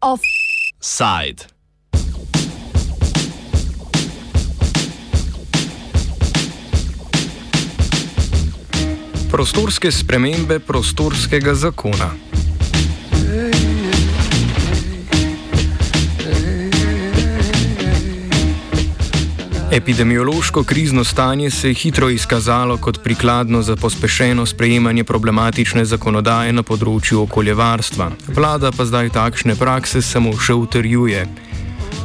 Offside. Prostorske spremembe prostorskega zakona. Epidemiološko krizno stanje se je hitro izkazalo kot prikladno za pospešeno sprejemanje problematične zakonodaje na področju okoljevarstva. Vlada pa zdaj takšne prakse samo še utrjuje.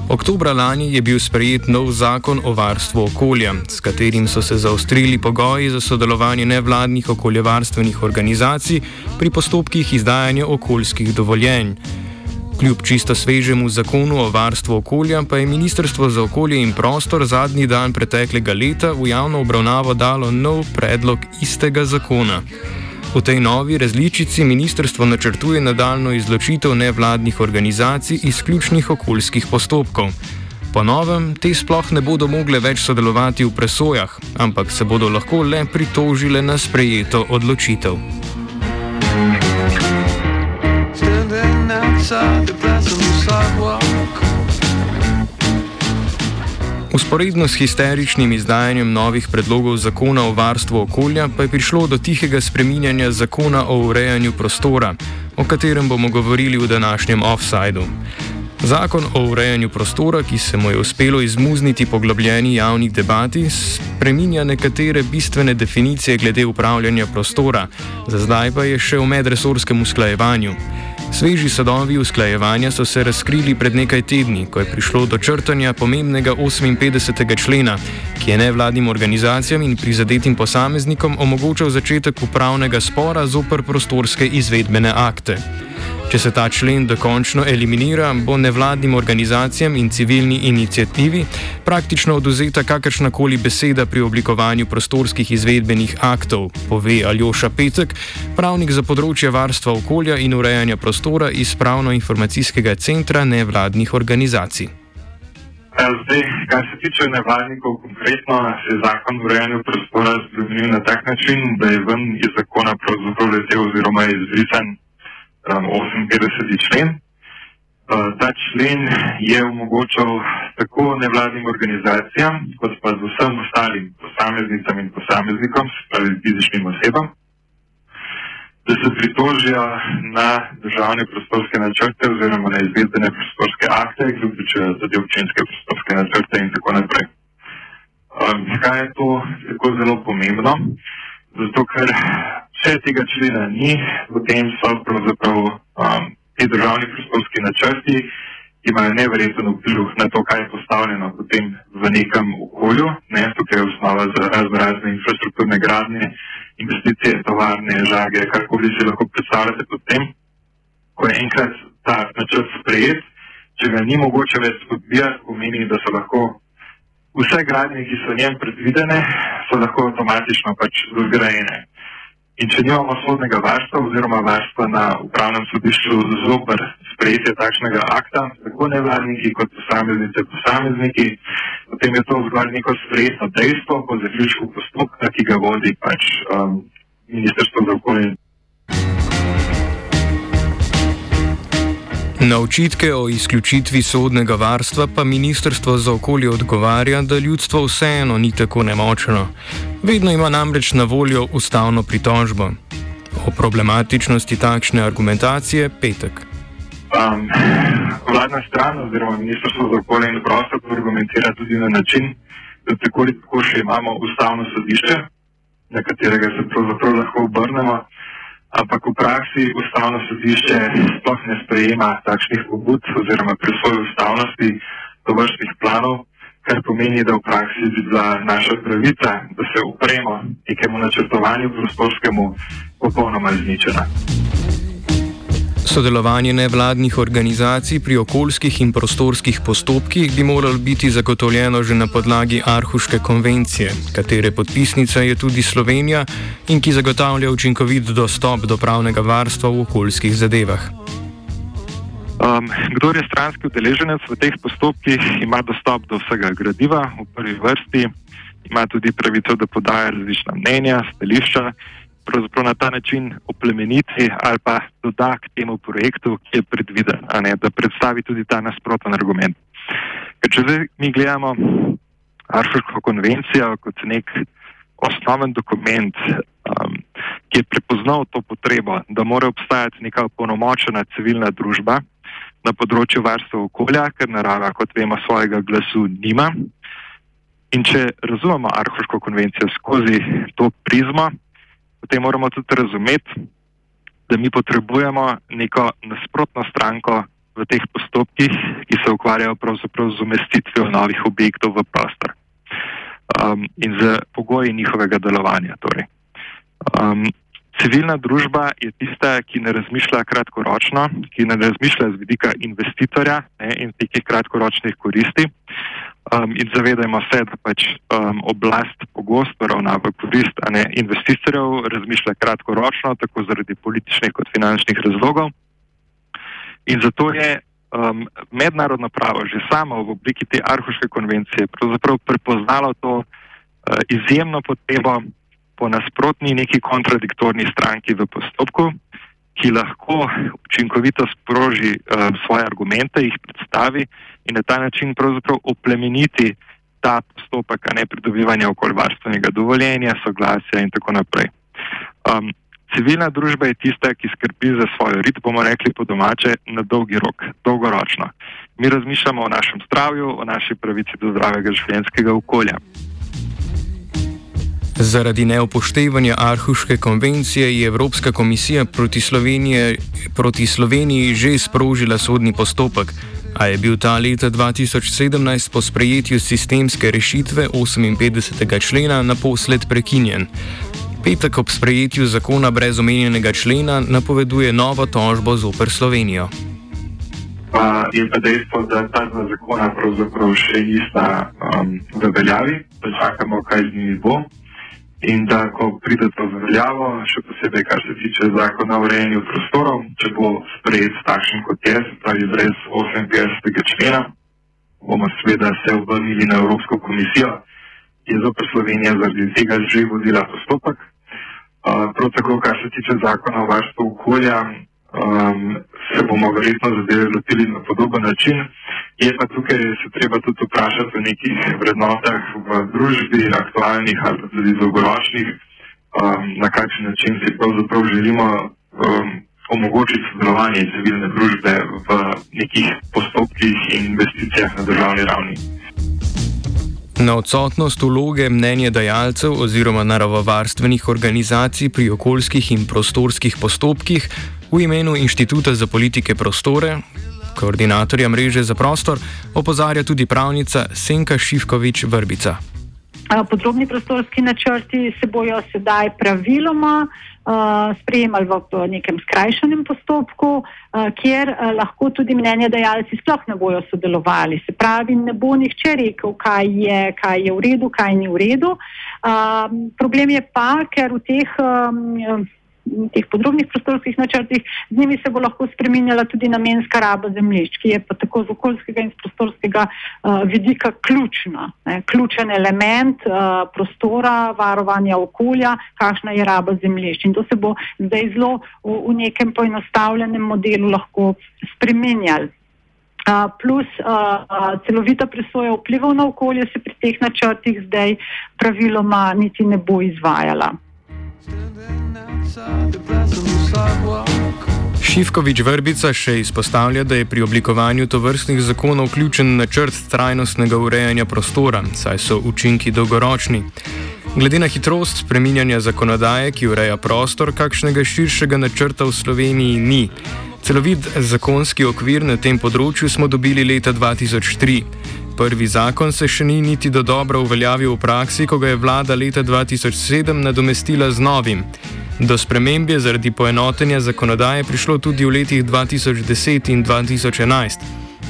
Oktobra lani je bil sprejet nov zakon o varstvu okolja, s katerim so se zaostrili pogoji za sodelovanje nevladnih okoljevarstvenih organizacij pri postopkih izdajanja okoljskih dovoljenj. Kljub čisto svežemu zakonu o varstvu okolja pa je Ministrstvo za okolje in prostor zadnji dan preteklega leta v javno obravnavo dalo nov predlog istega zakona. V tej novi različici ministrstvo načrtuje nadaljno izločitev nevladnih organizacij iz ključnih okoljskih postopkov. Po novem, te sploh ne bodo mogle več sodelovati v presojah, ampak se bodo lahko le pritožile na sprejeto odločitev. Usporedno s histeričnim izdajanjem novih predlogov zakona o varstvu okolja pa je prišlo do tihega spreminjanja zakona o urejanju prostora, o katerem bomo govorili v današnjem offsajdu. Zakon o urejanju prostora, ki se mu je uspelo izmuzniti poglobljeni javni debati, spreminja nekatere bistvene definicije glede upravljanja prostora, za zdaj pa je še v medresorskem usklajevanju. Sveži sadovi usklajevanja so se razkrili pred nekaj tedni, ko je prišlo do črtanja pomembnega 58. člena, ki je nevladnim organizacijam in prizadetim posameznikom omogočal začetek upravnega spora zoper prostorske izvedbene akte. Če se ta člen dokončno eliminira, bo nevladnim organizacijam in civilni inicijativi praktično oduzeta kakršnakoli beseda pri oblikovanju prostorskih izvedbenih aktov, pove Aljoša Petek, pravnik za področje varstva okolja in urejanja prostora iz Pravno-informacijskega centra nevladnih organizacij. Zdaj, kar se tiče nevladnikov, konkretno se je zakon o urejanju prostora spremenil na tak način, da je ven iz zakona pravzaprav letel oziroma je izbrisan 58. člen. Uh, ta člen je omogočal tako nevladnim organizacijam, kot pa vsem ostalim posameznicam in posameznikom, spravi fizičnim osebam, da se pritožijo na državne prostorske načrte oziroma na izvedbene prostorske akte, ki vključujejo tudi občinske prostorske načrte in tako naprej. Um, zakaj je to tako zelo pomembno? Zato, ker vse tega člena ni, potem so pravzaprav um, ti državni prostorski načrti, ki imajo nevreten vpliv na to, kaj je postavljeno potem v nekem okolju, ne, tukaj je osnova za razno razne infrastrukturne gradnje, investicije, tovarne, žage, karkoli si lahko predstavljate potem, ko je enkrat ta načrt sprejet, če ga ni mogoče več spodbijati, pomeni, da so lahko vse gradnje, ki so njem predvidene, so lahko avtomatično pač zgrajene. In če nimamo sodnega varstva oziroma varstva na upravnem sodišču zoper sprejetje takšnega akta, tako nevladniki kot posameznice, posamezniki, potem je to zgolj neko sprejeto dejstvo po zaključku postopka, ki ga vodi pač um, Ministrstvo za okolje. Na očitke o izključitvi sodnega varstva pa Ministrstvo za okolje odgovarja, da ljudstvo vseeno ni tako nemočno. Vedno ima namreč na voljo ustavno pritožbo. O problematičnosti takšne argumentacije petek. Um, vladna stran oziroma Ministrstvo za okolje in prostor argumentira tudi na način, da tako ali tako še imamo ustavno sodišče, na katerega se pravzaprav lahko obrnemo ampak v praksi ustavno sodišče sploh ne sprejema takšnih pobud oziroma presoje ustavnosti tovrstnih planov, kar pomeni, da v praksi bi bila naša pravica, da se upremo nekemu načrtovanju prostorskemu popolnoma izničena. Sodelovanje nevladnih organizacij pri okoljskih in prostorskih postopkih bi moralo biti zagotovljeno že na podlagi Arhuške konvencije, katere podpisnica je tudi Slovenija in ki zagotavlja učinkovit dostop do pravnega varstva v okoljskih zadevah. Um, kdor je stranski udeleženec v teh postopkih, ima dostop do vsega gradiva v prvi vrsti, ima tudi pravico, da podaja različna mnenja, stališča, pravzaprav na ta način oplemeniti ali pa doda k temu projektu, ki je predviden, ne, da predstavi tudi ta nasproten argument. Ker če zdaj mi gledamo Arhuško konvencijo kot nek osnoven dokument, um, ki je prepoznal to potrebo, da mora obstajati neka opolnomočena civilna družba na področju varstva okolja, ker narava, kot vemo, svojega glasu nima. In če razumemo Arhuško konvencijo skozi to prizmo, potem moramo tudi razumeti, da mi potrebujemo neko nasprotno stranko v teh postopkih, ki se ukvarjajo pravzaprav z umestitvijo novih objektov v prostor um, in z pogoji njihovega delovanja. Torej. Um, civilna družba je tista, ki ne razmišlja kratkoročno, ki ne razmišlja z vidika investitorja ne, in teh kratkoročnih koristi. Um, in zavedajmo se, da pač um, oblast pogosto ravna v korist ne, investitorjev, razmišlja kratkoročno, tako zaradi političnih kot finančnih razlogov. In zato je um, mednarodno pravo že samo v obliki te Arhuške konvencije pravzaprav prepoznalo to uh, izjemno potrebo po nasprotni neki kontradiktorni stranki v postopku, ki lahko učinkovito sproži uh, svoje argumente, jih predstavi in na ta način pravzaprav oplemeniti ta postopek, a ne pridobivanja okoljevarstvenega dovoljenja, soglasja in tako naprej. Um, civilna družba je tista, ki skrbi za svojo rit, bomo rekli po domače, na dolgi rok, dolgoročno. Mi razmišljamo o našem zdravju, o naši pravici do zdravega življenjskega okolja. Zaradi neupoštevanja Arhuške konvencije je Evropska komisija proti, proti Sloveniji že sprožila sodni postopek, a je bil ta leta 2017 po sprejetju sistemske rešitve 58. člena naposled prekinjen. Petek ob sprejetju zakona brez omenjenega člena napoveduje novo tožbo zoper Slovenijo. Pa je pa dejstvo, da ta dva zakona pravzaprav še nista um, v veljavi, da čakamo, kaj z njimi bo. In da, ko pride to v veljavo, še posebej, kar se tiče zakona o urejanju prostorov, če bo sprejet takšen kot je, pravi brez 58. člena, bomo seveda se obrnili na Evropsko komisijo, ki je zopr Slovenija zaradi tega že vodila postopek. Prav tako, kar se tiče zakona o varstvu okolja, um, se bomo verjetno zadeve lotili na podoben način. Je pa tukaj se treba tudi vprašati o nekih vrednotah v družbi, aktualnih ali tudi dolgoročnih, um, na kakšen način si pravzaprav želimo um, omogočiti sodelovanje civilne družbe v nekih postopkih in investicijah na državni ravni. Na odsotnost vloge mnenje dajalcev oziroma naravovarstvenih organizacij pri okoljskih in prostorskih postopkih v imenu Inštituta za politike prostore, koordinatorja mreže za prostor, opozarja tudi pravnica Senka Šivkovič Vrbica. Podrobni prostorski načrti se bojo sedaj praviloma uh, sprejemali v nekem skrajšanem postopku, uh, kjer uh, lahko tudi mnenje dajalci sploh ne bojo sodelovali. Se pravi, ne bo nihče rekel, kaj je, kaj je v redu, kaj ni v redu. Uh, problem je pa, ker v teh. Um, teh podrobnih prostorskih načrtih, z njimi se bo lahko spremenjala tudi namenska raba zemljišč, ki je pa tako z okoljskega in prostorskega uh, vidika ključna, ne, ključen element uh, prostora, varovanja okolja, kakšna je raba zemljišč. In to se bo zdaj zelo v, v nekem poenostavljenem modelu lahko spremenjalo. Uh, plus uh, celovita presoja vplivov na okolje se pri teh načrtih zdaj praviloma niti ne bo izvajala. Šivkovič Vrbica še izpostavlja, da je pri oblikovanju tovrstnih zakonov ključen načrt trajnostnega urejanja prostora, saj so učinki dolgoročni. Glede na hitrost spreminjanja zakonodaje, ki ureja prostor, kakšnega širšega načrta v Sloveniji ni. Celovit zakonski okvir na tem področju smo dobili leta 2003. Prvi zakon se še ni niti do dobro uveljavil v praksi, ko ga je vlada leta 2007 nadomestila z novim. Do sprememb je zaradi poenotenja zakonodaje prišlo tudi v letih 2010 in 2011.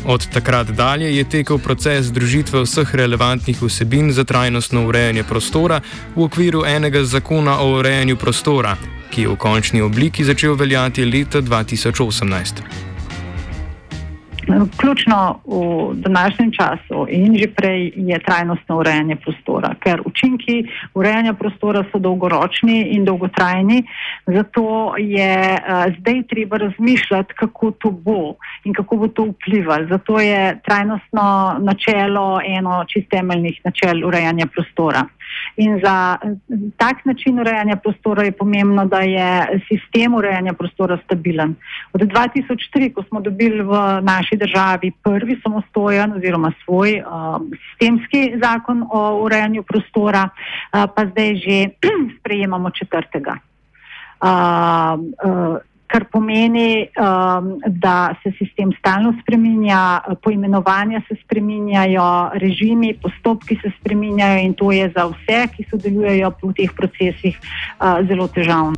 Od takrat dalje je tekel proces združitve vseh relevantnih vsebin za trajnostno urejanje prostora v okviru enega zakona o urejanju prostora, ki je v končni obliki začel veljati leta 2018. Ključno v današnjem času in že prej je trajnostno urejanje prostora, ker učinki urejanja prostora so dolgoročni in dolgotrajni, zato je uh, zdaj treba razmišljati, kako to bo in kako bo to vplivalo. Zato je trajnostno načelo eno čist temeljnih načel urejanja prostora. In za tak način urejanja prostora je pomembno, da je sistem urejanja prostora stabilen. Od 2003, ko smo dobili v naši državi prvi samostojen oziroma svoj uh, sistemski zakon o urejanju prostora, uh, pa zdaj že sprejemamo četrtega. Uh, uh, kar pomeni, um, da se sistem stalno spreminja, poimenovanja se spreminjajo, režimi, postopki se spreminjajo in to je za vse, ki sodelujejo v teh procesih, uh, zelo težavno.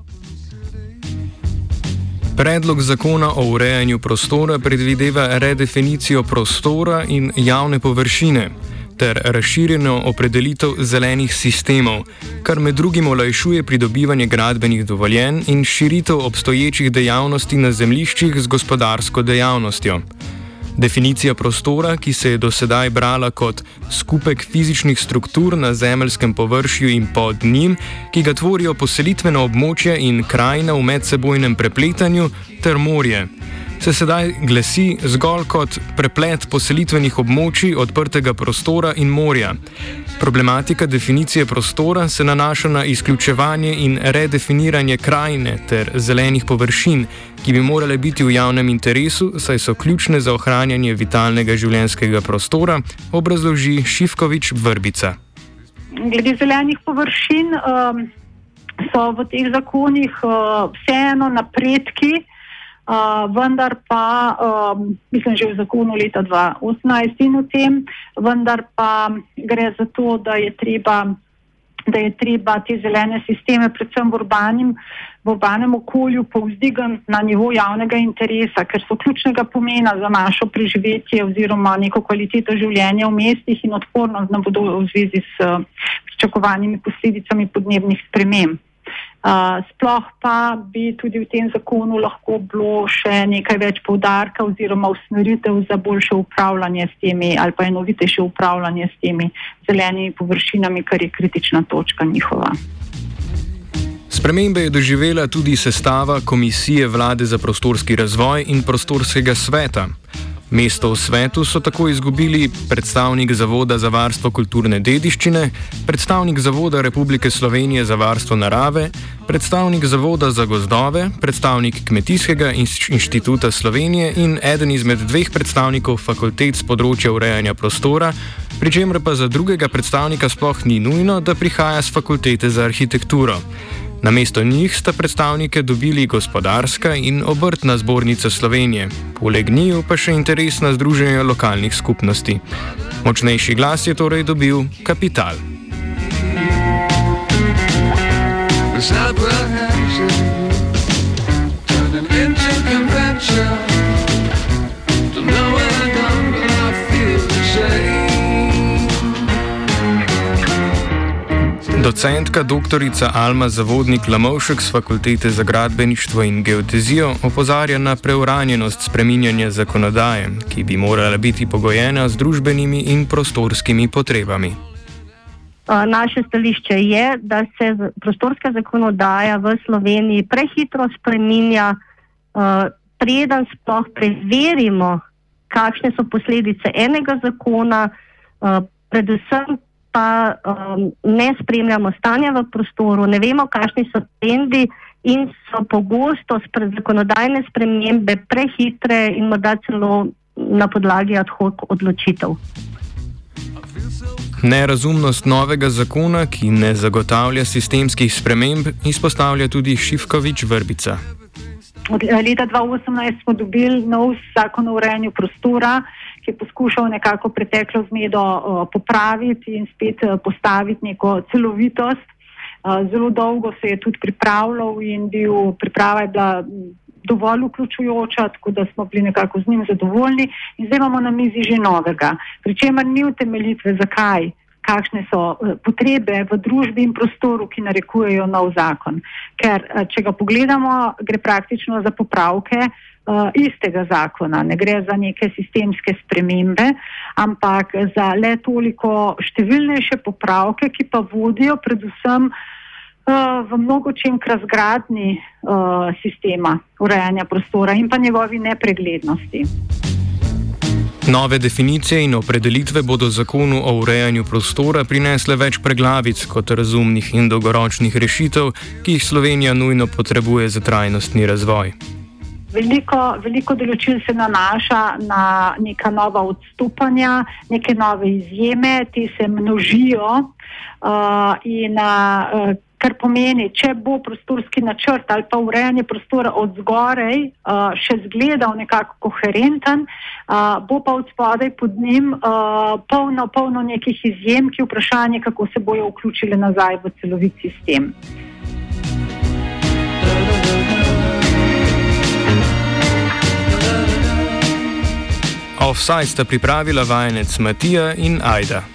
Predlog zakona o urejanju prostora predvideva redefinicijo prostora in javne površine ter razširjeno opredelitev zelenih sistemov, kar med drugim olajšuje pridobivanje gradbenih dovoljenj in širitev obstoječih dejavnosti na zemljiščih z gospodarsko dejavnostjo. Definicija prostora, ki se je do sedaj brala kot skupek fizičnih struktur na zemeljskem površju in pod njim, ki ga tvorijo poselitveno območje in krajina v medsebojnem prepletanju, ter morje se sedaj glasi zgolj kot preplet poselitvenih območij odprtega prostora in morja. Problematika definicije prostora se nanaša na izključevanje in redefiniranje krajine ter zelenih površin, ki bi morale biti v javnem interesu, saj so ključne za ohranjanje vitalnega življenjskega prostora, obrazloži Šivkovič Vrbica. Glede zelenih površin um, so v teh zakonih uh, vseeno napredki. Uh, vendar pa, um, mislim, že v zakonu leta 2018 in v tem, vendar pa gre za to, da je treba, da je treba te zelene sisteme, predvsem v, urbanim, v urbanem okolju, povzdigati na nivo javnega interesa, ker so ključnega pomena za našo preživetje oziroma neko kvaliteto življenja v mestih in odpornost na bodo v zvezi s pričakovanimi posledicami podnebnih sprememb sploh pa bi tudi v tem zakonu lahko bilo še nekaj več povdarka oziroma usmeritev za boljše upravljanje s temi ali pa enovitejše upravljanje s temi zelenimi površinami, kar je kritična točka njihova. Spremembe je doživela tudi sestava Komisije vlade za prostorski razvoj in prostorskega sveta. Mesto v svetu so tako izgubili predstavnik Zavoda za varstvo kulturne dediščine, predstavnik Zavoda Republike Slovenije za varstvo narave, predstavnik Zavoda za gozdove, predstavnik Kmetijskega inštituta Slovenije in eden izmed dveh predstavnikov fakultet z področja urejanja prostora, pri čemer pa za drugega predstavnika sploh ni nujno, da prihaja z fakultete za arhitekturo. Na mesto njih sta predstavnike dobili gospodarska in obrtna zbornica Slovenije, poleg njiju pa še interesna združenja lokalnih skupnosti. Močnejši glas je torej dobil kapital. Docentka dr. Alma Zavodnik Lamovšek z Fakultete za gradbeništvo in geodezijo opozarja na preuranjenost spreminjanja zakonodaje, ki bi morala biti pogojena z družbenimi in prostorskimi potrebami. Naše stališče je, da se prostorska zakonodaja v Sloveniji prehitro spreminja, preden sploh preverimo, kakšne so posledice enega zakona, predvsem pa um, ne spremljamo stanja v prostoru, ne vemo, kakšni so trendi in so pogosto zakonodajne spremembe prehitre in morda celo na podlagi ad hoc odločitev. Nerazumnost novega zakona, ki ne zagotavlja sistemskih sprememb, izpostavlja tudi Šivkovič Vrbica. Od leta 2018 smo dobili nov zakon o urejanju prostora, ki je poskušal nekako preteklo zmedo uh, popraviti in spet uh, postaviti neko celovitost. Uh, zelo dolgo se je tudi pripravljal in bil, priprava je bila dovolj vključujoča, tako da smo bili nekako z njim zadovoljni. In zdaj imamo na mizi že novega, pri čemer ni utemeljitve, zakaj, kakšne so potrebe v družbi in prostoru, ki narekujejo nov zakon. Ker, če ga pogledamo, gre praktično za popravke uh, istega zakona. Ne gre za neke sistemske spremembe, ampak za le toliko številnejše popravke, ki pa vodijo predvsem uh, v mnogo čem k razgradni uh, sistema urejanja prostora in pa njegovi nepreglednosti. Nove definicije in opredelitve bodo zakonu o urejanju prostora prinesle več preglavic kot razumnih in dolgoročnih rešitev, ki jih Slovenija nujno potrebuje za trajnostni razvoj. Veliko, veliko določil se nanaša na neka nova odstopanja, neke nove izjeme, ti se množijo uh, in uh, kar pomeni, če bo prostorski načrt ali pa urejanje prostora od zgoraj uh, še zgledal nekako koherenten, uh, bo pa od spodaj pod njim uh, polno, polno nekih izjem, ki vprašanje, kako se bojo vključili nazaj v celovit sistem. Offside sta pripravila vajenec Matija in Aida.